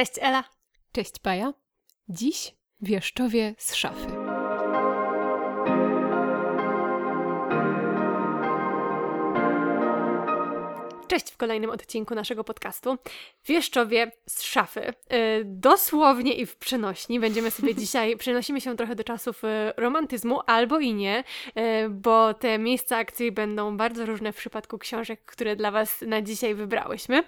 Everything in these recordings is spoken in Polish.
Cześć Ela. Cześć Paja. Dziś wieszczowie z szafy. Cześć w kolejnym odcinku naszego podcastu. Wieszczowie z szafy. Y, dosłownie i w przenośni. Będziemy sobie dzisiaj, przenosimy się trochę do czasów y, romantyzmu, albo i nie, y, bo te miejsca akcji będą bardzo różne w przypadku książek, które dla Was na dzisiaj wybrałyśmy.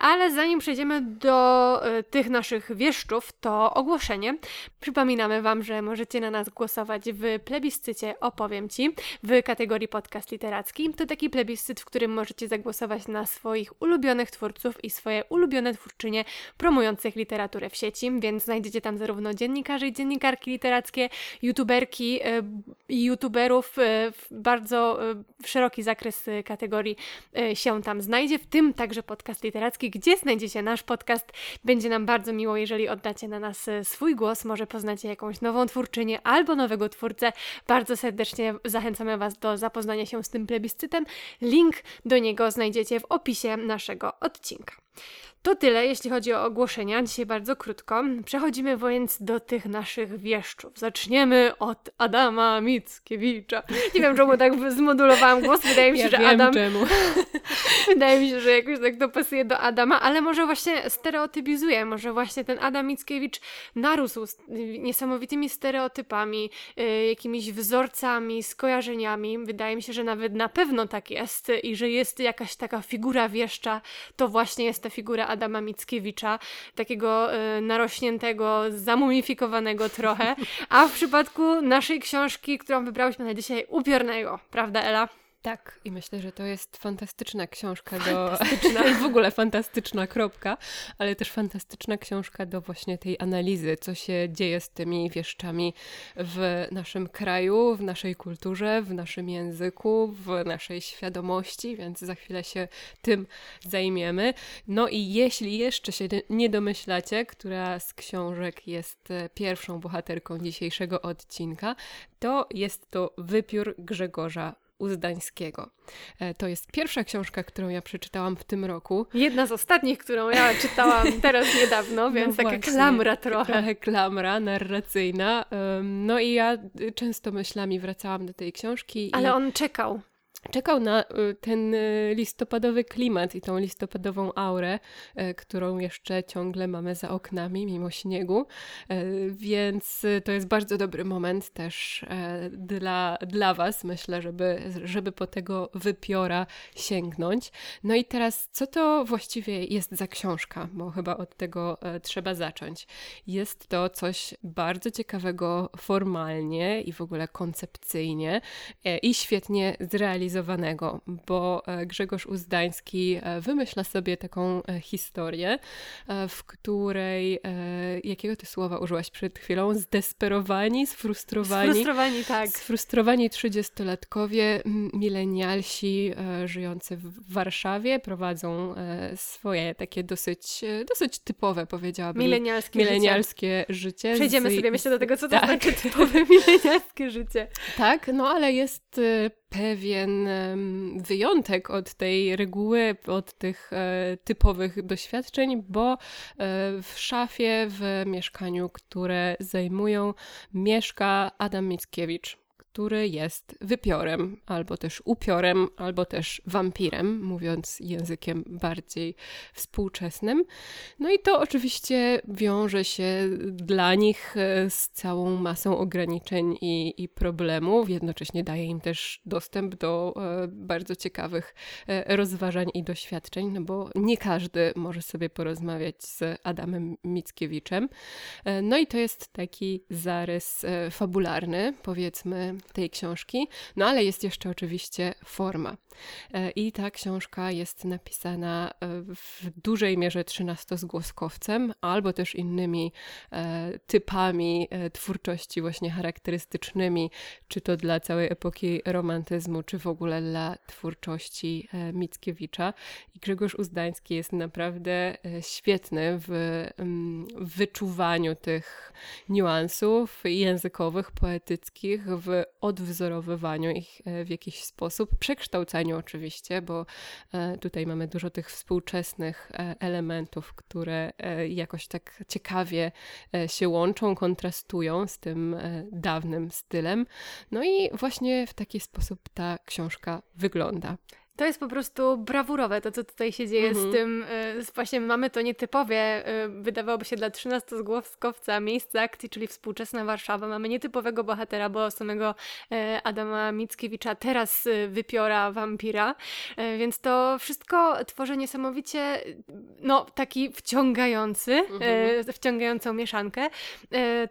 Ale zanim przejdziemy do tych naszych wieszczów, to ogłoszenie. Przypominamy Wam, że możecie na nas głosować w plebiscycie Opowiem Ci w kategorii podcast literacki. To taki plebiscyt, w którym możecie zagłosować na na swoich ulubionych twórców i swoje ulubione twórczynie promujących literaturę w sieci, więc znajdziecie tam zarówno dziennikarzy i dziennikarki literackie, youtuberki e, i youtuberów, e, bardzo e, szeroki zakres kategorii się tam znajdzie, w tym także podcast literacki, gdzie znajdziecie nasz podcast. Będzie nam bardzo miło, jeżeli oddacie na nas swój głos, może poznacie jakąś nową twórczynię albo nowego twórcę. Bardzo serdecznie zachęcamy Was do zapoznania się z tym plebiscytem. Link do niego znajdziecie w opisie naszego odcinka. To tyle, jeśli chodzi o ogłoszenia. Dzisiaj bardzo krótko. Przechodzimy więc do tych naszych wieszczów. Zaczniemy od Adama Mickiewicza. Nie wiem, czemu tak zmodulowałam głos. Wydaje mi się, ja że wiem Adam. Czemu. Wydaje mi się, że jakoś tak to pasuje do Adama, ale może właśnie stereotypizuje. Może właśnie ten Adam Mickiewicz narósł niesamowitymi stereotypami, yy, jakimiś wzorcami, skojarzeniami. Wydaje mi się, że nawet na pewno tak jest i że jest jakaś taka figura wieszcza, to właśnie jest ta figura Adama Mickiewicza, takiego y, narośniętego, zamumifikowanego trochę, a w przypadku naszej książki, którą wybrałyśmy na dzisiaj, upiornego, prawda Ela? Tak, i myślę, że to jest fantastyczna książka do. Fantastyczna. w ogóle fantastyczna kropka, ale też fantastyczna książka do właśnie tej analizy, co się dzieje z tymi wieszczami w naszym kraju, w naszej kulturze, w naszym języku, w naszej świadomości, więc za chwilę się tym zajmiemy. No i jeśli jeszcze się nie domyślacie, która z książek jest e, pierwszą bohaterką dzisiejszego odcinka, to jest to Wypiór Grzegorza Uzdańskiego. E, to jest pierwsza książka, którą ja przeczytałam w tym roku. Jedna z ostatnich, którą ja czytałam teraz niedawno, no więc no taka właśnie, klamra trochę. Trochę klamra narracyjna. No i ja często myślami wracałam do tej książki. Ale i... on czekał czekał na y, ten y, listopadowy klimat i tą listopadową aurę, y, którą jeszcze ciągle mamy za oknami, mimo śniegu. Więc to jest bardzo dobry moment też dla, dla Was, myślę, żeby, żeby po tego wypiora sięgnąć. No i teraz, co to właściwie jest za książka? Bo chyba od tego trzeba zacząć. Jest to coś bardzo ciekawego formalnie i w ogóle koncepcyjnie i świetnie zrealizowane zrealizowanego, bo e, Grzegorz Uzdański e, wymyśla sobie taką e, historię, w której, jakiego ty słowa użyłaś przed chwilą? Zdesperowani, sfrustrowani. Sfrustrowani, tak. Sfrustrowani trzydziestolatkowie, milenialsi żyjący w Warszawie prowadzą swoje takie dosyć, dosyć typowe, powiedziałabym. Milenialskie, milenialskie życie. życie. Przejdziemy z, sobie myślę do tego, co to tak. znaczy typowe milenialskie życie. Tak, no ale jest pewien wyjątek od tej reguły, od tych e, typowych doświadczeń, bo e, w szafie, w mieszkaniu, które zajmują, mieszka Adam Mickiewicz który jest wypiorem, albo też upiorem, albo też wampirem, mówiąc językiem bardziej współczesnym. No i to oczywiście wiąże się dla nich e, z całą masą ograniczeń i, i problemów. Jednocześnie daje im też dostęp do e, bardzo ciekawych e, rozważań i doświadczeń, no bo nie każdy może sobie porozmawiać z Adamem Mickiewiczem. No i to jest taki zarys fabularny, powiedzmy, tej książki. No ale jest jeszcze oczywiście forma. E, I ta książka jest napisana e, w dużej mierze trzynastozgłoskowcem, albo też innymi e, typami twórczości właśnie charakterystycznymi, czy to dla całej epoki romantyzmu, czy w ogóle dla twórczości Mickiewicza. I Grzegorz Uzdański jest naprawdę świetny w, w wyczuwaniu tych niuansów językowych, poetyckich, w odwzorowywaniu ich w jakiś sposób, przekształcaniu oczywiście, bo tutaj mamy dużo tych współczesnych elementów, które jakoś tak ciekawie się łączą, kontrastują z tym dawnym stylem. No i właśnie w taki sposób ta książka wygląda. To jest po prostu brawurowe, to co tutaj się dzieje mhm. z tym, y, właśnie mamy to nietypowe, y, wydawałoby się dla 13-zgłoskowca miejsce akcji, czyli współczesna Warszawa. Mamy nietypowego bohatera, bo samego y, Adama Mickiewicza, teraz wypiora wampira, więc to wszystko tworzy niesamowicie, no taki wciągający, mhm. wciągającą mieszankę.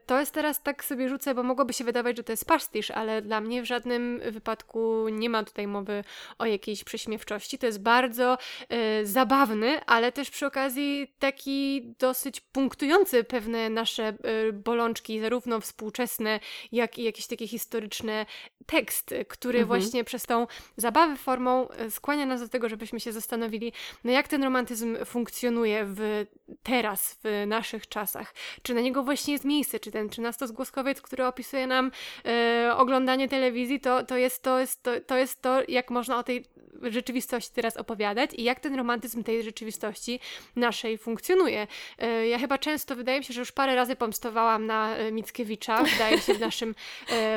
To jest teraz, tak sobie rzucę, bo mogłoby się wydawać, że to jest pastisz, ale dla mnie w żadnym wypadku nie ma tutaj mowy o jakiejś prześmiewczości. To jest bardzo y, zabawny, ale też przy okazji taki dosyć punktujący pewne nasze y, bolączki, zarówno współczesne, jak i jakieś takie historyczne tekst, który mhm. właśnie przez tą zabawę formą e, skłania nas do tego, żebyśmy się zastanowili, no jak ten romantyzm funkcjonuje w teraz, w naszych czasach. Czy na niego właśnie jest miejsce, czy ten trzynastozgłoskowiec, który opisuje nam e, oglądanie telewizji, to, to, jest, to, jest, to, to jest to, jak można o tej rzeczywistości teraz opowiadać i jak ten romantyzm tej rzeczywistości naszej funkcjonuje. E, ja chyba często, wydaje mi się, że już parę razy pomstowałam na Mickiewicza, wydaje mi się w naszym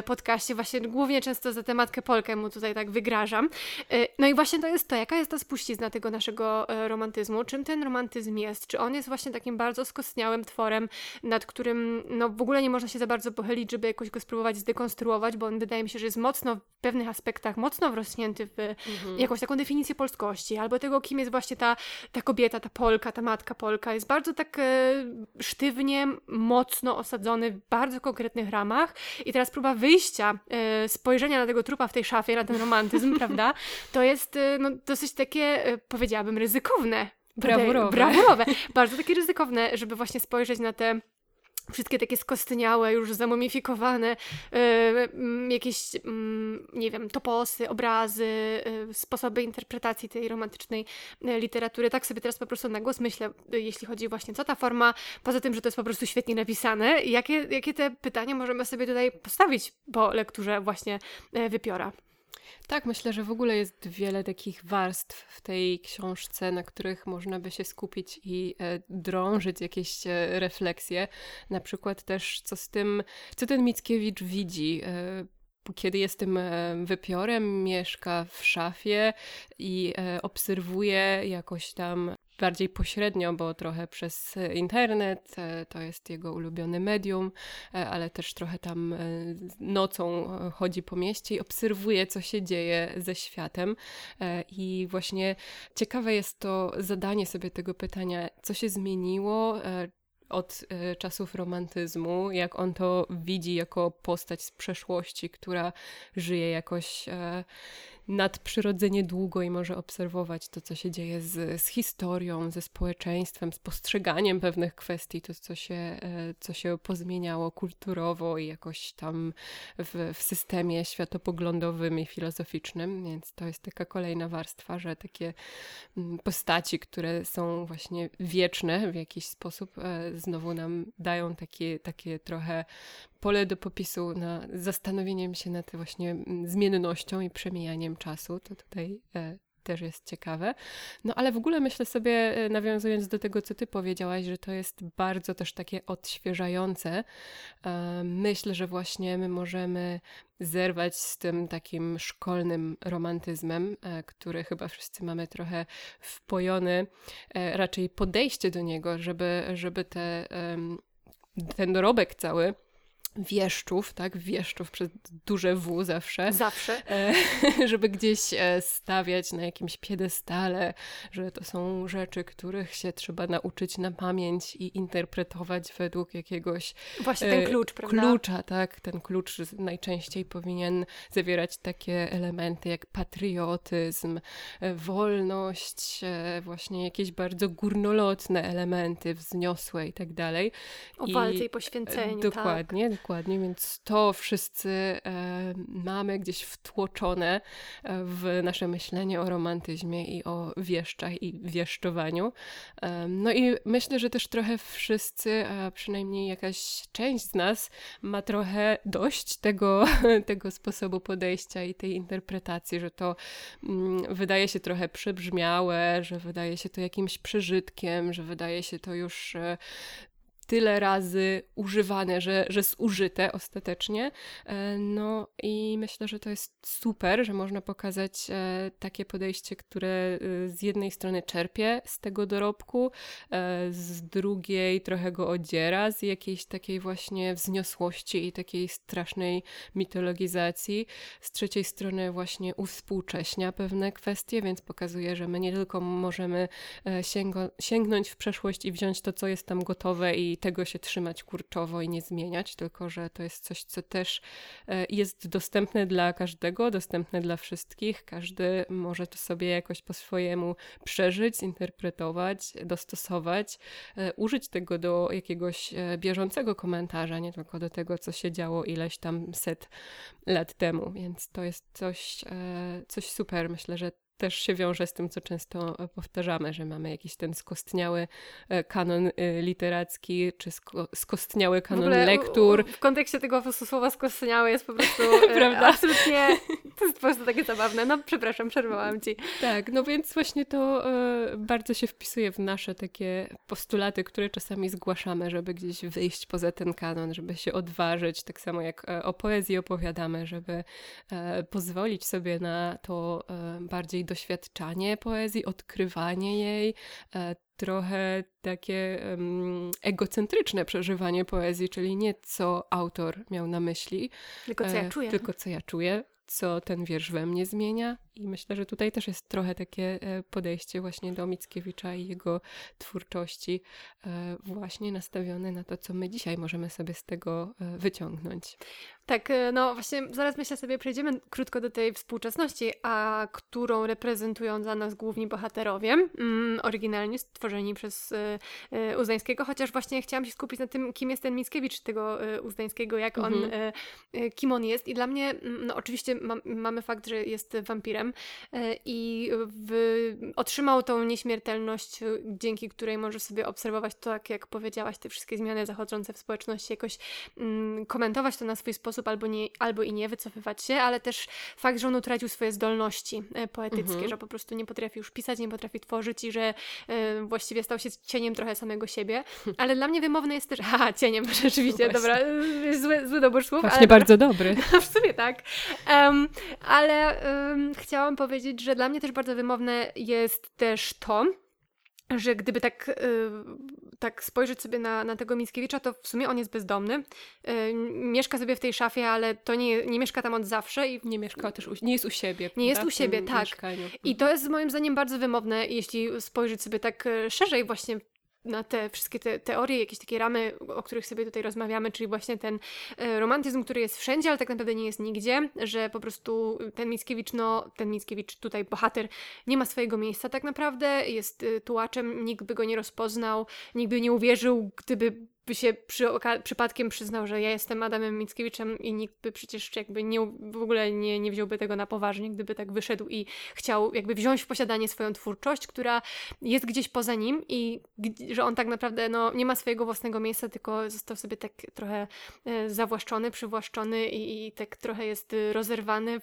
podcaście, właśnie głównie często za tematkę Polkę mu tutaj tak wygrażam. E, no i właśnie to jest to, jaka jest ta spuścizna tego naszego e, romantyzmu, czym ten romantyzm jest, czy on jest właśnie takim bardzo skostniałym tworem, nad którym no w ogóle nie można się za bardzo pochylić, żeby jakoś go spróbować zdekonstruować, bo on wydaje mi się, że jest mocno w pewnych aspektach, mocno wrośnięty w mhm. Jakąś taką definicję polskości, albo tego, kim jest właśnie ta, ta kobieta, ta Polka, ta matka Polka. Jest bardzo tak e, sztywnie, mocno osadzony w bardzo konkretnych ramach i teraz próba wyjścia e, spojrzenia na tego trupa w tej szafie, na ten romantyzm, prawda, to jest y, no, dosyć takie, y, powiedziałabym, ryzykowne. Brawurowe. Brawurowe. Bardzo takie ryzykowne, żeby właśnie spojrzeć na te wszystkie takie skostniałe, już zamumifikowane, yy, jakieś, nie wiem, toposy, obrazy, yy, sposoby interpretacji tej romantycznej literatury. Tak sobie teraz po prostu na głos myślę, jeśli chodzi właśnie co ta forma, poza tym, że to jest po prostu świetnie napisane, jakie, jakie te pytania możemy sobie tutaj postawić po lekturze właśnie Wypiora. Tak, myślę, że w ogóle jest wiele takich warstw w tej książce, na których można by się skupić i e, drążyć jakieś e, refleksje. Na przykład też, co z tym, co ten Mickiewicz widzi. E, kiedy jest tym wypiorem, mieszka w szafie i obserwuje jakoś tam bardziej pośrednio, bo trochę przez internet, e, to jest jego ulubiony medium, e, ale też trochę tam e, nocą chodzi po mieście i obserwuje, co się dzieje ze światem. I właśnie ciekawe jest to zadanie sobie tego pytania, co się zmieniło, od czasów romantyzmu, jak on to widzi jako postać z przeszłości, która żyje jakoś nadprzyrodzenie długo i może obserwować to, co się dzieje z, z historią, ze społeczeństwem, z postrzeganiem pewnych kwestii, to, co się, e, co się pozmieniało kulturowo i jakoś tam w, w systemie światopoglądowym i filozoficznym. Więc to jest taka kolejna warstwa, że takie mm, postaci, które są właśnie wieczne w jakiś sposób, e, znowu nam dają takie, takie trochę pole do popisu na zastanowieniem się nad właśnie mm, zmiennością i przemijaniem czasu. To tutaj e, też jest ciekawe. No ale w ogóle myślę sobie, e, nawiązując do tego, co ty powiedziałaś, że to jest bardzo też takie odświeżające. E, myślę, że właśnie my możemy zerwać z tym takim szkolnym romantyzmem, który chyba wszyscy mamy trochę wpojony, raczej podejście do niego, żeby, żeby te, ten dorobek cały wieszczów, tak, wieszczów przez duże W zawsze. Zawsze. E, żeby gdzieś e, stawiać na jakimś piedestale, że to są rzeczy, których się trzeba nauczyć na pamięć i interpretować według jakiegoś Właśnie ten e, klucz, prawda? Klucza, tak. Ten klucz najczęściej powinien zawierać takie elementy jak patriotyzm, wolność, właśnie jakieś bardzo górnolotne elementy, wzniosłe i tak dalej. O walce i poświęceniu, Dokładnie. Tak Dokładnie, więc to wszyscy e, mamy gdzieś wtłoczone e, w nasze myślenie o romantyzmie i o wieszczach i wieszczowaniu. E, no i myślę, że też trochę wszyscy, a przynajmniej jakaś część z nas ma trochę dość tego, tego sposobu podejścia i tej interpretacji, że to mm, wydaje się trochę przebrzmiałe, że wydaje się to jakimś przeżytkiem, że wydaje się to już tyle razy używane, że, że zużyte ostatecznie. E, no i myślę, że to jest super, że można pokazać e, takie podejście, które e, z jednej strony czerpie z tego dorobku, z drugiej trochę go odziera z jakiejś takiej właśnie wzniosłości i takiej strasznej mitologizacji, z trzeciej strony właśnie uwspółcześnia pewne kwestie, więc pokazuje, że my nie tylko możemy sięgnąć w przeszłość i wziąć to, co jest tam gotowe i tego się trzymać kurczowo i nie zmieniać, tylko że to jest coś, co też e, jest dostępne dla każdego, dostępne dla wszystkich. Każdy może to sobie jakoś po swojemu przeżyć, zinterpretować, dostosować, e, użyć tego do jakiegoś e, bieżącego komentarza, nie tylko do tego, co się działo ileś tam set lat temu. Więc to jest coś, coś super. Myślę, że też się wiąże z tym, co często e, powtarzamy, że mamy jakiś ten skostniały e, kanon e, literacki, czy sko skostniały kanon w lektur. W kontekście tego słowa skostniały jest po prostu Prawda? absolutnie, to jest po prostu takie zabawne. No przepraszam, przerwałam Ci. Tak, no więc właśnie to bardzo się wpisuje w nasze takie postulaty, które czasami zgłaszamy, żeby gdzieś wyjść poza ten kanon, żeby się odważyć, tak samo jak o poezji opowiadamy, żeby pozwolić sobie na to bardziej doświadczanie poezji, odkrywanie jej, e, trochę takie um, egocentryczne przeżywanie poezji, czyli nie co autor miał na myśli, tylko co ja e, czuję. Tylko co ja czuję, co ten wiersz we mnie zmienia. I myślę, że tutaj też jest trochę takie e, podejście właśnie do Mickiewicza i jego twórczości, właśnie nastawione na to, co my dzisiaj możemy sobie z tego wyciągnąć. Tak, e, no właśnie zaraz myślę sobie, przejdziemy krótko do tej współczesności, a którą reprezentują dla nas główni bohaterowie, mm, oryginalnie stworzeni przez y, y, Uzdańskiego, chociaż właśnie chciałam się skupić na tym, kim jest ten Mickiewicz tego y, Uzdańskiego, jak mhm. on, kim on jest i dla mnie, no oczywiście ma, mamy fakt, że jest wampirem i w, otrzymał tą nieśmiertelność, dzięki której może sobie obserwować to, tak jak powiedziałaś, te wszystkie zmiany zachodzące w społeczności, jakoś mm, komentować to na swój sposób, albo, nie, albo i nie wycofywać się, ale też fakt, że on utracił swoje zdolności e, poetyckie, mhm. że po prostu nie potrafi już pisać, nie potrafi tworzyć i że y, właściwie stał się cieniem trochę samego siebie. Ale dla mnie wymowne jest też, aha, cieniem, rzeczywiście, dobra, zły, zły dobór słów. Właśnie ale, bardzo dobry. w sumie tak. Um, ale um, chciałam powiedzieć, że dla mnie też bardzo wymowne jest też to, że gdyby tak, y, tak spojrzeć sobie na, na tego Mickiewicza, to w sumie on jest bezdomny. Y, mieszka sobie w tej szafie, ale to nie, nie mieszka tam od zawsze. I nie mieszka też, u, nie jest u siebie. Nie jest u siebie, tak. Mieszkaniu. I to jest moim zdaniem bardzo wymowne, jeśli spojrzeć sobie tak y, szerzej właśnie na te wszystkie te teorie, jakieś takie ramy, o których sobie tutaj rozmawiamy, czyli właśnie ten e, romantyzm, który jest wszędzie, ale tak naprawdę nie jest nigdzie, że po prostu ten Mickiewicz, no ten Mickiewicz, tutaj bohater, nie ma swojego miejsca tak naprawdę, jest e, tułaczem, nikt by go nie rozpoznał, nikt by nie uwierzył, gdyby by się przy przypadkiem przyznał, że ja jestem Adamem Mickiewiczem i nikt by przecież jakby nie, w ogóle nie, nie wziąłby tego na poważnie, gdyby tak wyszedł i chciał jakby wziąć w posiadanie swoją twórczość, która jest gdzieś poza nim i że on tak naprawdę no, nie ma swojego własnego miejsca, tylko został sobie tak trochę e, zawłaszczony, przywłaszczony i, i tak trochę jest rozerwany.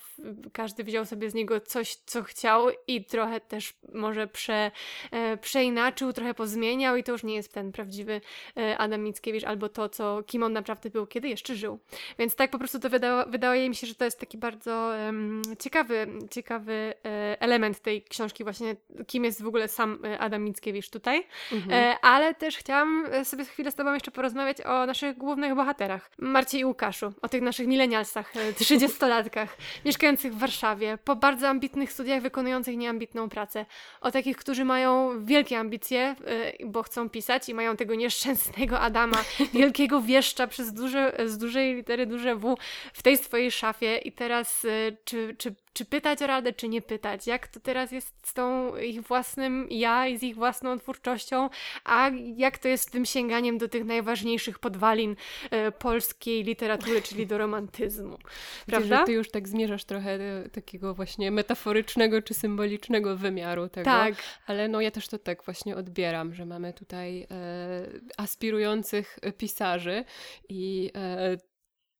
Każdy wziął sobie z niego coś, co chciał i trochę też może prze, e, przeinaczył, trochę pozmieniał i to już nie jest ten prawdziwy e, Adam Mickiewicz Mickiewicz albo to, co, kim on naprawdę był, kiedy jeszcze żył. Więc tak po prostu to wydało, wydaje mi się, że to jest taki bardzo um, ciekawy, ciekawy e, element tej książki właśnie, kim jest w ogóle sam e, Adam Mickiewicz tutaj. Mhm. E, ale też chciałam sobie chwilę z Tobą jeszcze porozmawiać o naszych głównych bohaterach. Marcie i Łukaszu, o tych naszych milenialsach, trzydziestolatkach, mieszkających w Warszawie, po bardzo ambitnych studiach, wykonujących nieambitną pracę. O takich, którzy mają wielkie ambicje, bo chcą pisać i mają tego nieszczęsnego Adama Adama, wielkiego wieszcza przez duże, z dużej litery duże W w tej swojej szafie. I teraz y, czy, czy czy pytać o radę, czy nie pytać, jak to teraz jest z tą ich własnym ja i z ich własną twórczością, a jak to jest z tym sięganiem do tych najważniejszych podwalin e, polskiej literatury, czyli do romantyzmu. Prawda? Że ty już tak zmierzasz trochę do takiego właśnie metaforycznego czy symbolicznego wymiaru tego. Tak. Ale no ja też to tak właśnie odbieram, że mamy tutaj e, aspirujących pisarzy i e,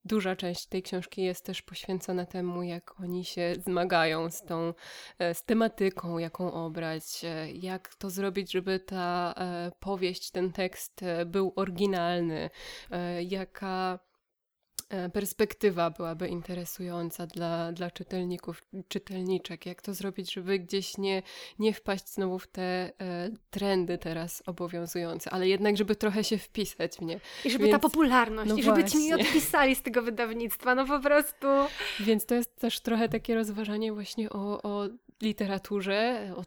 duża część tej książki jest też poświęcona temu, jak oni się zmagają z tą e, z tematyką, jaką obrać, e, jak to zrobić, żeby ta e, powieść, ten tekst był oryginalny, jaka perspektywa byłaby interesująca dla, dla czytelników, czytelniczek. Jak to zrobić, żeby gdzieś nie, nie wpaść znowu w te e, trendy teraz obowiązujące, ale jednak, żeby trochę się wpisać w nie. I żeby Więc, ta popularność, no i żeby ci nie odpisali z tego wydawnictwa, no po prostu. Więc to jest też trochę takie rozważanie właśnie o, o literaturze, o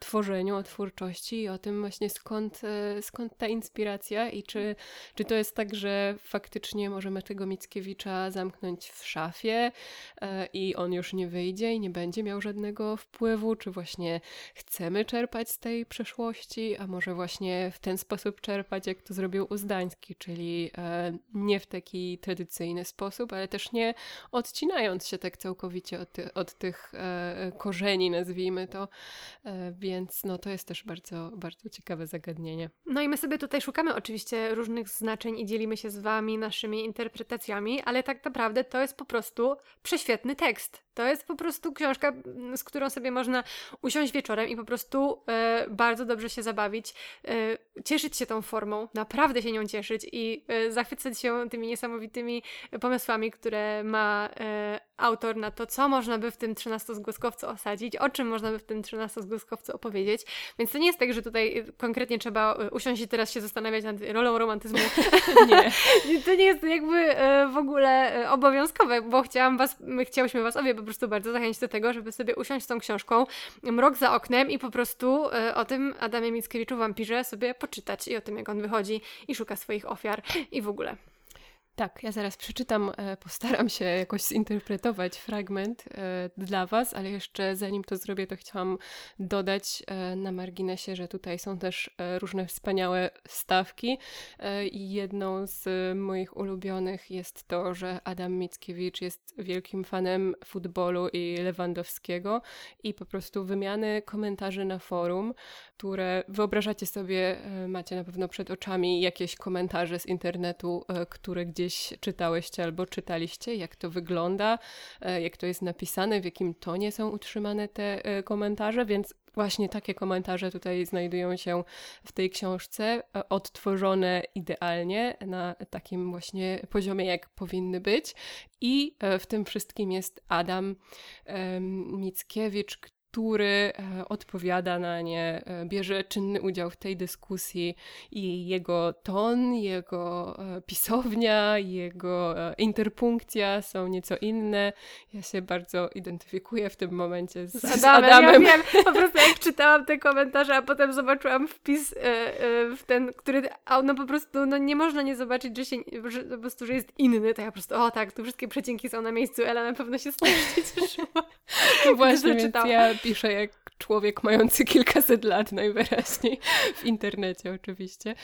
tworzeniu, o twórczości i o tym właśnie skąd, e, skąd ta inspiracja i czy, czy to jest tak, że faktycznie możemy tego Mickiewicza zamknąć w szafie e, i on już nie wyjdzie i nie będzie miał żadnego wpływu, czy właśnie chcemy czerpać z tej przeszłości, a może właśnie w ten sposób czerpać, jak to zrobił Uzdański, czyli e, nie w taki tradycyjny sposób, ale też nie odcinając się tak całkowicie od, ty od tych korzeni nazwijmy to, e, więc no to jest też bardzo, bardzo ciekawe zagadnienie. No i my sobie tutaj szukamy oczywiście różnych znaczeń i dzielimy się z Wami naszymi interpretacjami, ale tak naprawdę to jest po prostu prześwietny tekst. To jest po prostu książka, z którą sobie można usiąść wieczorem i po prostu e, bardzo dobrze się zabawić, e, cieszyć się tą formą, naprawdę się nią cieszyć i e, zachwycać się tymi niesamowitymi pomysłami, które ma autor na to, co można by w tym 13-zgłoskowcu osadzić, o czym można by w tym 13-zgłoskowcu opowiedzieć. Więc to nie jest tak, że tutaj konkretnie trzeba e, usiąść i teraz się zastanawiać nad rolą romantyzmu. nie. to nie jest jakby e, w ogóle obowiązkowe, bo chciałam was, my chciałyśmy was obie po prostu bardzo zachęcić do tego, żeby sobie usiąść z tą książką, mrok za oknem i po prostu o tym Adamie Mickiewiczu, wampirze, sobie poczytać i o tym, jak on wychodzi i szuka swoich ofiar i w ogóle. Tak, ja zaraz przeczytam, e, postaram się jakoś zinterpretować fragment e, dla Was, ale jeszcze zanim to zrobię, to chciałam dodać e, na marginesie, że tutaj są też różne wspaniałe stawki i jedną z moich ulubionych jest to, że Adam Mickiewicz jest wielkim fanem futbolu i Lewandowskiego i po prostu wymiany komentarzy na forum, które wyobrażacie sobie, macie na pewno przed oczami jakieś komentarze z internetu, które gdzieś gdzieś czytałyście albo czytaliście, jak to wygląda, e, jak to jest napisane, w jakim tonie są utrzymane te e, komentarze, więc Właśnie takie komentarze tutaj znajdują się w tej książce, e, odtworzone idealnie na takim właśnie poziomie, jak powinny być. I w tym wszystkim jest Adam Mickiewicz, który e, odpowiada na nie, e, bierze czynny udział w tej dyskusji i jego ton, jego e, pisownia, jego interpunkcja są nieco inne. Ja się bardzo identyfikuję w tym momencie z, z Adamem. Adamem. Ja wiem, po prostu jak czytałam te komentarze, a potem zobaczyłam wpis w ten, który, no po prostu no nie można nie zobaczyć, że, się, że po prostu, że jest inny, to ja po prostu, o tak, tu wszystkie przecinki są na miejscu, Ela na pewno się strasznie cieszyła. No właśnie, więc ja pisze jak człowiek mający kilkaset lat najwyraźniej w internecie oczywiście.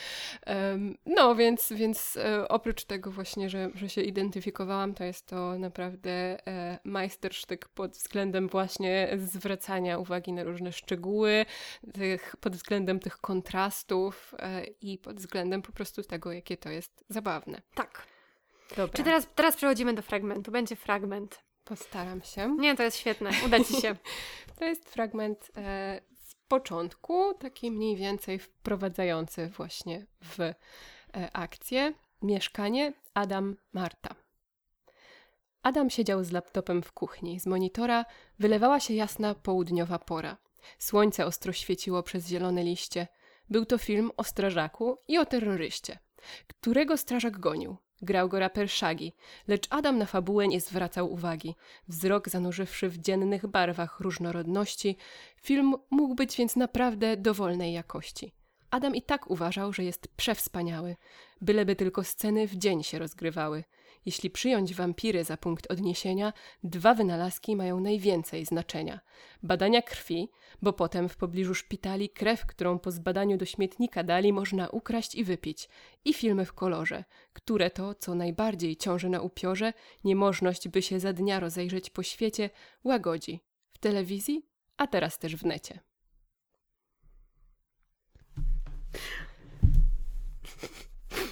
No więc, więc e, oprócz tego właśnie, że, że się identyfikowałam, to jest to naprawdę e, majstersztyk pod względem właśnie zwracania uwagi na różne szczegóły, tych, pod względem tych kontrastów e, i pod względem po prostu tego, jakie to jest zabawne. Tak. Dobra. Czy teraz, teraz przechodzimy do fragmentu? Będzie fragment. Postaram się. Nie, to jest świetne. Uda ci się. to jest fragment e, z początku, taki mniej więcej wprowadzający właśnie w e, akcję. Mieszkanie Adam Marta. Adam siedział z laptopem w kuchni. Z monitora wylewała się jasna południowa pora. Słońce ostro świeciło przez zielone liście. Był to film o strażaku i o terroryście. Którego strażak gonił? Grał go raper Shaggy, lecz Adam na fabułę nie zwracał uwagi. Wzrok zanurzywszy w dziennych barwach różnorodności, film mógł być więc naprawdę dowolnej jakości. Adam i tak uważał, że jest przewspaniały, byleby tylko sceny w dzień się rozgrywały. Jeśli przyjąć wampiry za punkt odniesienia, dwa wynalazki mają najwięcej znaczenia. Badania krwi, bo potem w pobliżu szpitali krew, którą po zbadaniu do śmietnika dali, można ukraść i wypić. I filmy w kolorze, które to, co najbardziej ciąży na upiorze, niemożność by się za dnia rozejrzeć po świecie, łagodzi. W telewizji, a teraz też w necie.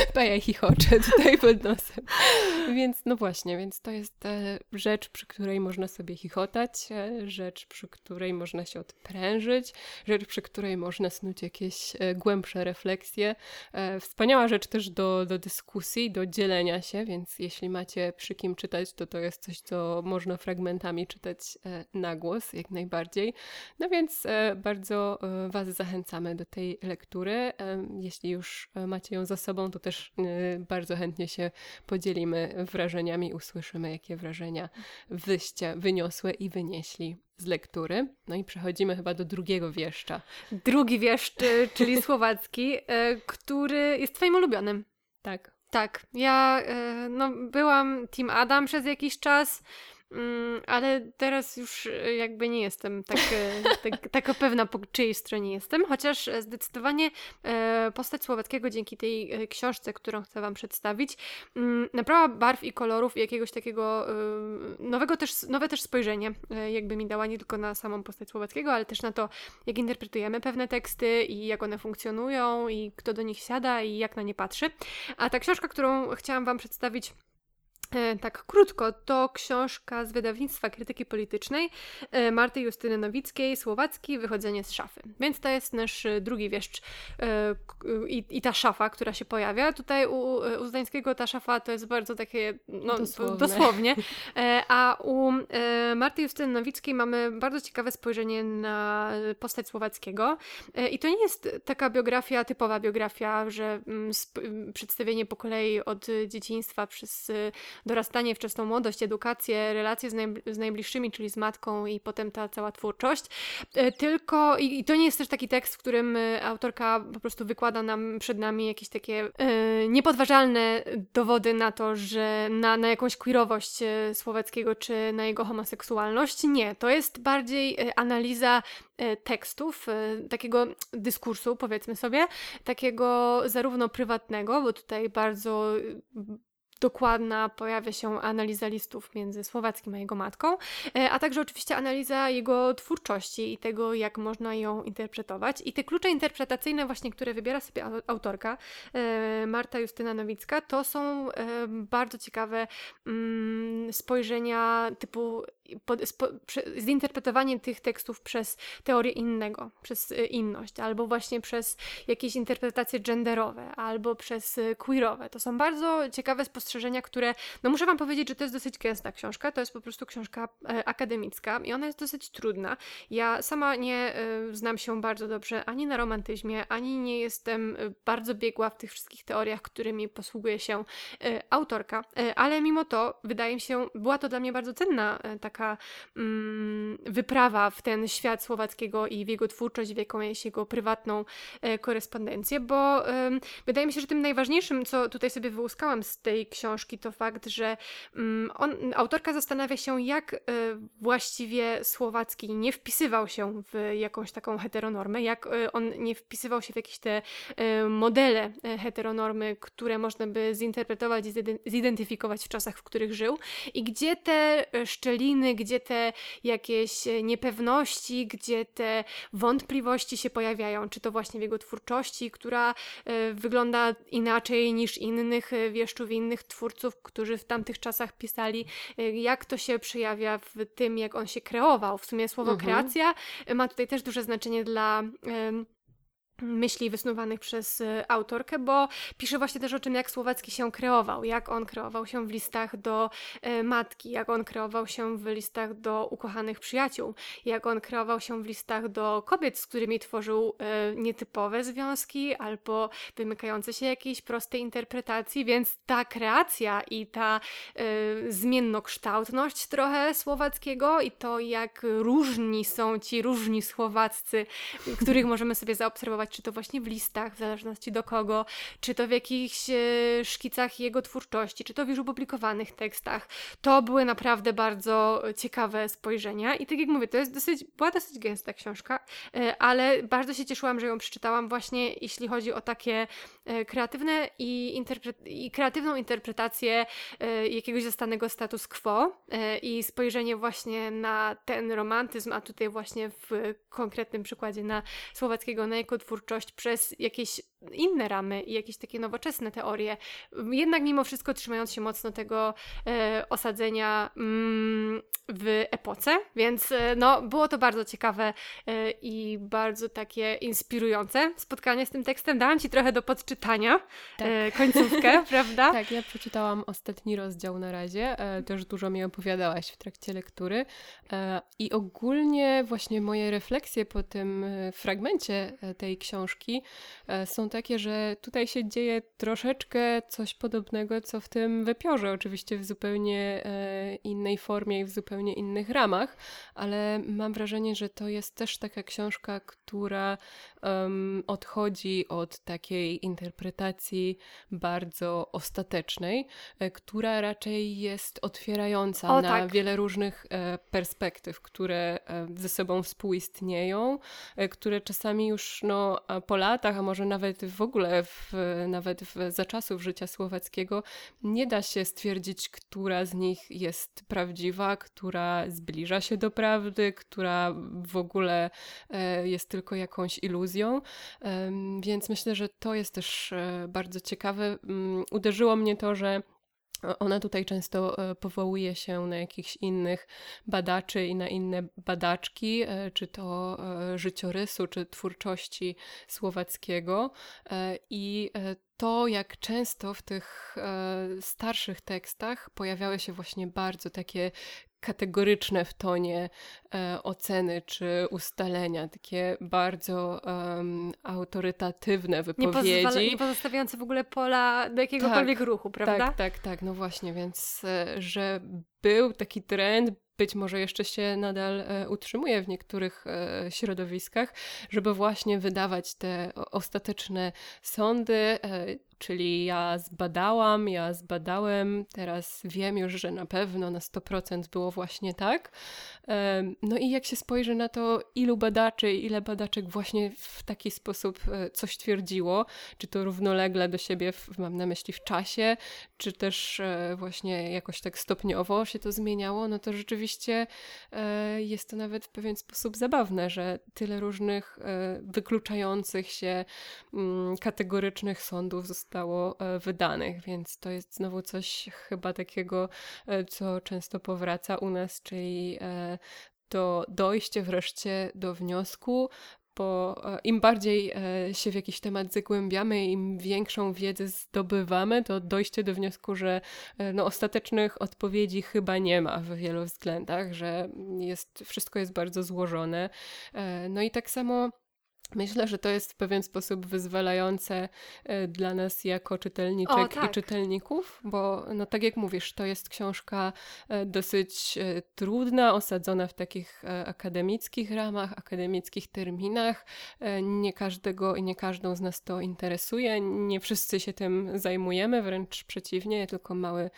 Paja chichocze tutaj pod nosem. Więc no właśnie, więc to jest e, rzecz, przy której można sobie chichotać, e, rzecz, przy której można się odprężyć, rzecz, przy której można snuć jakieś e, głębsze refleksje. Wspaniała rzecz też do, do dyskusji, do dzielenia się, więc jeśli macie przy kim czytać, to to jest coś, co można fragmentami czytać na głos, jak najbardziej. No więc bardzo Was zachęcamy do tej lektury. Jeśli już macie ją za sobą, to też y, bardzo chętnie się podzielimy wrażeniami, usłyszymy, jakie wrażenia wyście wyniosłe i wynieśli z lektury. No i przechodzimy chyba do drugiego wieszcza. Drugi wieszcz, y, czyli słowacki, y, który jest twoim ulubionym. Tak. Tak. Ja no, byłam Team Adam przez jakiś czas. Mm, ale teraz już e, jakby nie jestem tak, e, tak, taka pewna, po czyjej stronie jestem, chociaż e, zdecydowanie postać Słowackiego dzięki tej książce, którą chcę Wam przedstawić, mm, nabrała barw i kolorów i jakiegoś takiego nowego też, nowe też spojrzenie, jakby mi dała nie tylko na samą postać Słowackiego, ale też na to, jak interpretujemy pewne teksty i jak one funkcjonują i kto do nich siada i jak na nie patrzy. A ta książka, którą chciałam Wam przedstawić, tak krótko, to książka z wydawnictwa krytyki politycznej e, Marty Justyny Nowickiej, Słowacki, Wychodzenie z szafy. Więc to jest nasz e, drugi wieszcz i, i ta szafa, która się pojawia. Tutaj u, u Zdańskiego ta szafa to jest bardzo takie no, dosłownie. dosłownie. A u Marty Justyny Nowickiej mamy bardzo ciekawe spojrzenie na postać Słowackiego. I to nie jest taka biografia, typowa biografia, że mm, przedstawienie po kolei od dzieciństwa przez dorastanie, wczesną młodość, edukację, relacje z, najb z najbliższymi, czyli z matką i potem ta cała twórczość. E, tylko, i, i, to nie jest też taki tekst, w którym e, autorka po prostu wykłada nam przed nami jakieś takie e, niepodważalne dowody na to, że na, na jakąś queerowość Słowackiego czy na jego homoseksualność. Nie, to jest bardziej analiza tekstów, takiego dyskursu, powiedzmy sobie, takiego zarówno prywatnego, bo tutaj bardzo dokładna pojawia się analiza listów między Słowackim a jego matką, e, a także oczywiście analiza jego twórczości i tego, jak można ją interpretować. I te klucze interpretacyjne właśnie, które wybiera sobie autorka e, Marta Justyna Nowicka, to są e, bardzo ciekawe mm, spojrzenia typu pod, spo, zinterpretowanie tych tekstów przez teorię innego, przez inność, albo właśnie przez jakieś interpretacje genderowe, albo przez queerowe. To są bardzo ciekawe spostrzeżenia które, no muszę Wam powiedzieć, że to jest dosyć gęsta książka, to jest po prostu książka e, akademicka i ona jest dosyć trudna. Ja sama nie e, znam się bardzo dobrze ani na romantyzmie, ani nie jestem bardzo biegła w tych wszystkich teoriach, którymi posługuje się autorka, ale mimo to wydaje mi się, była to dla mnie bardzo cenna e, taka mm, wyprawa w ten świat słowackiego i w jego twórczość, w jakąś jego prywatną korespondencję, bo wydaje mi się, że tym najważniejszym, co tutaj sobie wyłuskałam z tej książki, to fakt, że mm, on, autorka zastanawia się, jak y, właściwie Słowacki nie wpisywał się w jakąś taką heteronormę, jak y, on nie wpisywał się w jakieś te y, modele heteronormy, które można by zinterpretować i zidentyfikować w czasach, w których żył i gdzie te szczeliny, gdzie te jakieś niepewności, gdzie te wątpliwości się pojawiają, czy to właśnie w jego twórczości, która wygląda inaczej niż innych wieszczów, innych twórców, którzy w tamtych czasach pisali, jak to się przejawia w tym, jak on się kreował. W sumie słowo mhm. kreacja ma tutaj też duże znaczenie dla myśli wysnuwanych przez y, autorkę, bo pisze właśnie też o tym, jak Słowacki się kreował, jak on kreował się w listach do y, matki, jak on kreował się w listach do ukochanych przyjaciół, jak on kreował się w listach do kobiet, z którymi tworzył y, nietypowe związki albo wymykające się jakiejś prostej interpretacji, więc ta kreacja i ta zmiennokształtność trochę Słowackiego i to, jak różni są ci różni Słowaccy, których możemy sobie zaobserwować czy to właśnie w listach, w zależności do kogo, czy to w jakichś e, szkicach jego twórczości, czy to w już opublikowanych tekstach. To były naprawdę bardzo ciekawe spojrzenia i tak jak mówię, to jest dosyć, była dosyć gęsta książka, e, ale bardzo się cieszyłam, że ją przeczytałam właśnie jeśli chodzi o takie kreatywne i, interpre- i kreatywną interpretację jakiegoś zastanego status quo i spojrzenie właśnie na ten romantyzm, a tutaj właśnie w konkretnym przykładzie na Słowackiego, na jego twórczość przez jakieś inne ramy i jakieś takie nowoczesne teorie, jednak mimo wszystko trzymając się mocno tego e, osadzenia mm, w epoce, więc e, no, było to bardzo ciekawe e, i bardzo takie inspirujące spotkanie z tym tekstem. Dałam Ci trochę do podczytania tak. E, końcówkę, prawda? Tak, ja przeczytałam ostatni rozdział na razie, e, też dużo mi opowiadałaś w trakcie lektury e, i ogólnie właśnie moje refleksje po tym fragmencie tej książki są takie, że tutaj się dzieje troszeczkę coś podobnego, co w tym wypiorze, oczywiście w zupełnie e, innej formie i w zupełnie innych ramach, ale mam wrażenie, że to jest też taka książka, która um, odchodzi od takiej interpretacji bardzo ostatecznej, e, która raczej jest otwierająca o, na tak. wiele różnych e, perspektyw, które ze sobą współistnieją, które czasami już no, po latach, a może nawet w ogóle w, nawet w, za czasów życia słowackiego nie da się stwierdzić, która z nich jest prawdziwa, która zbliża się do prawdy, która w ogóle e, jest tylko jakąś iluzją. Więc myślę, że to jest też e, bardzo ciekawe. Mm, uderzyło mnie to, że ona tutaj często e, powołuje się na jakichś innych badaczy i na inne badaczki, e, czy to e, życiorysu, czy twórczości słowackiego. I to, jak często w tych starszych tekstach pojawiały się właśnie bardzo takie kategoryczne w tonie e, oceny czy ustalenia, takie bardzo um, autorytatywne wypowiedzi. Nie, nie pozostawiające w ogóle pola do jakiegokolwiek tak, ruchu, prawda? Tak, tak, tak, no właśnie, więc e, że był taki trend, być może jeszcze się nadal e, utrzymuje w niektórych e, środowiskach, żeby właśnie wydawać te ostateczne sądy, czyli ja zbadałam, ja zbadałem, teraz wiem już, że na pewno na 100% było właśnie tak. No i jak się spojrzy na to, ilu badaczy, ile badaczek właśnie w taki sposób coś twierdziło, czy to równolegle do siebie, mam na myśli w czasie, czy też właśnie jakoś tak stopniowo się to zmieniało, no to rzeczywiście e, jest to nawet w pewien sposób zabawne, że tyle różnych e, wykluczających się mm, kategorycznych sądów zostało e, wydanych, więc to jest znowu coś chyba takiego, co często powraca u nas, czyli to dojście wreszcie do wniosku, bo e, im bardziej e, się w jakiś temat zagłębiamy, im większą wiedzę zdobywamy, to dojście do wniosku, że e, no, ostatecznych odpowiedzi chyba nie ma w wielu względach, że jest, wszystko jest bardzo złożone. No i tak samo Myślę, że to jest w pewien sposób wyzwalające e, dla nas jako czytelniczek o, tak. i czytelników, bo no tak jak mówisz, to jest książka e, dosyć e, trudna, osadzona w takich akademickich ramach, akademickich terminach. Nie każdego i nie każdą z nas to interesuje, nie wszyscy się tym zajmujemy, wręcz przeciwnie, tylko mały,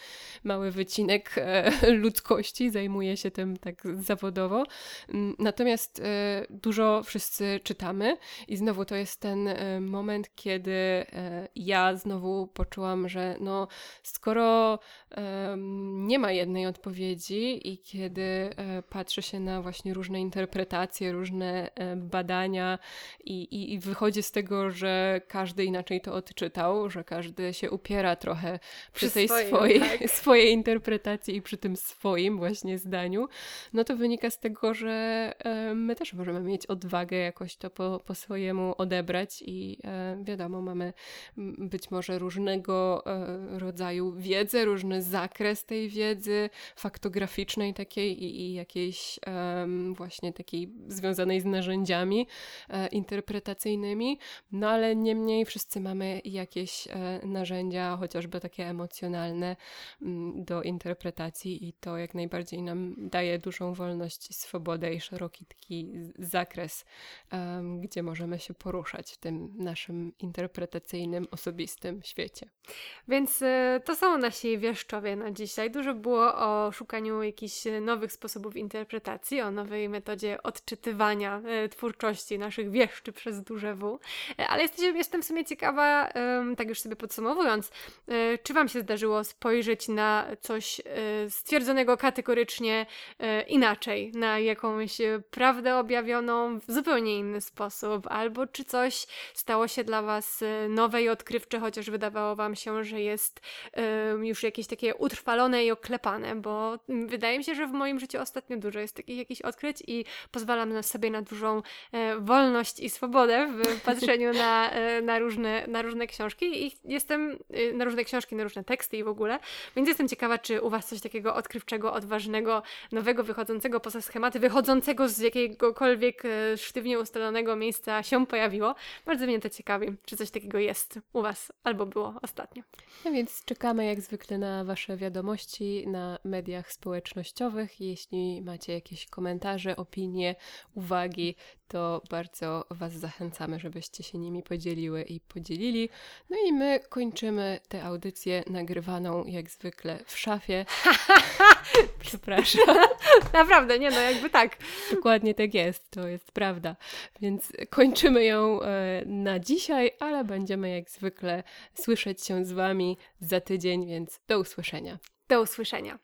mały wycinek ludzkości zajmuje się tym tak zawodowo. Natomiast dużo wszyscy czytamy, i znowu to jest ten e, moment, kiedy e, ja znowu poczułam, że no, skoro nie ma jednej odpowiedzi i kiedy e, patrzy się na właśnie różne interpretacje, różne badania i, i, i wychodzi z tego, że każdy inaczej to odczytał, że każdy się upiera trochę przy, przy tej swoim, swojej, tak. swojej interpretacji i przy tym swoim właśnie zdaniu, no to wynika z tego, że my też możemy mieć odwagę jakoś to po, po swojemu odebrać i e, wiadomo, mamy być może różnego e, rodzaju wiedzę, różny zakres tej wiedzy faktograficznej takiej i, i jakiejś właśnie takiej związanej z narzędziami e, interpretacyjnymi, no ale niemniej wszyscy mamy jakieś narzędzia, chociażby takie emocjonalne do interpretacji i to jak najbardziej nam daje dużą wolność swobodę i szeroki taki zakres, um, gdzie możemy się poruszać w tym naszym interpretacyjnym, osobistym świecie. Więc y, to są nasi wieszczowie na dzisiaj. Dużo było o szukaniu jakichś nowych sposobów interpretacji, o nowej metodzie odczytywania y, twórczości naszych wieszczy przez duże W. Y, ale jestem, jestem w sumie ciekawa, tak już sobie podsumowując, czy Wam się zdarzyło spojrzeć na coś stwierdzonego kategorycznie inaczej, na jakąś prawdę objawioną w zupełnie inny sposób, albo czy coś stało się dla Was nowe i odkrywcze, chociaż wydawało Wam się, że jest już jakieś takie utrwalone i oklepane, bo wydaje mi się, że w moim życiu ostatnio dużo jest takich jakichś odkryć i pozwalam sobie na dużą e, wolność i swobodę w patrzeniu na, e, na, różne, na różne książki. I jestem e, na różne książki, na różne teksty i w ogóle, więc jestem ciekawa, czy u Was coś takiego odkrywczego, odważnego, nowego, wychodzącego poza schematy, wychodzącego z jakiegokolwiek sztywnie ustalonego miejsca się pojawiło. Bardzo mnie to ciekawi, czy coś takiego jest u Was albo było ostatnio. No więc czekamy jak zwykle na Wasze wiadomości na mediach społecznościowych. Jeśli macie jakieś komentarze, opinie, uwagi, to bardzo Was zachęcamy, żebyście się nimi podzieliły i podzielili. No i my kończymy tę audycję nagrywaną jak zwykle w szafie. Przepraszam. Naprawdę, nie no, jakby tak. Dokładnie tak jest, to jest prawda. Więc kończymy ją e, na dzisiaj, ale będziemy jak zwykle słyszeć się z Wami za tydzień, więc do usłyszenia. Do usłyszenia.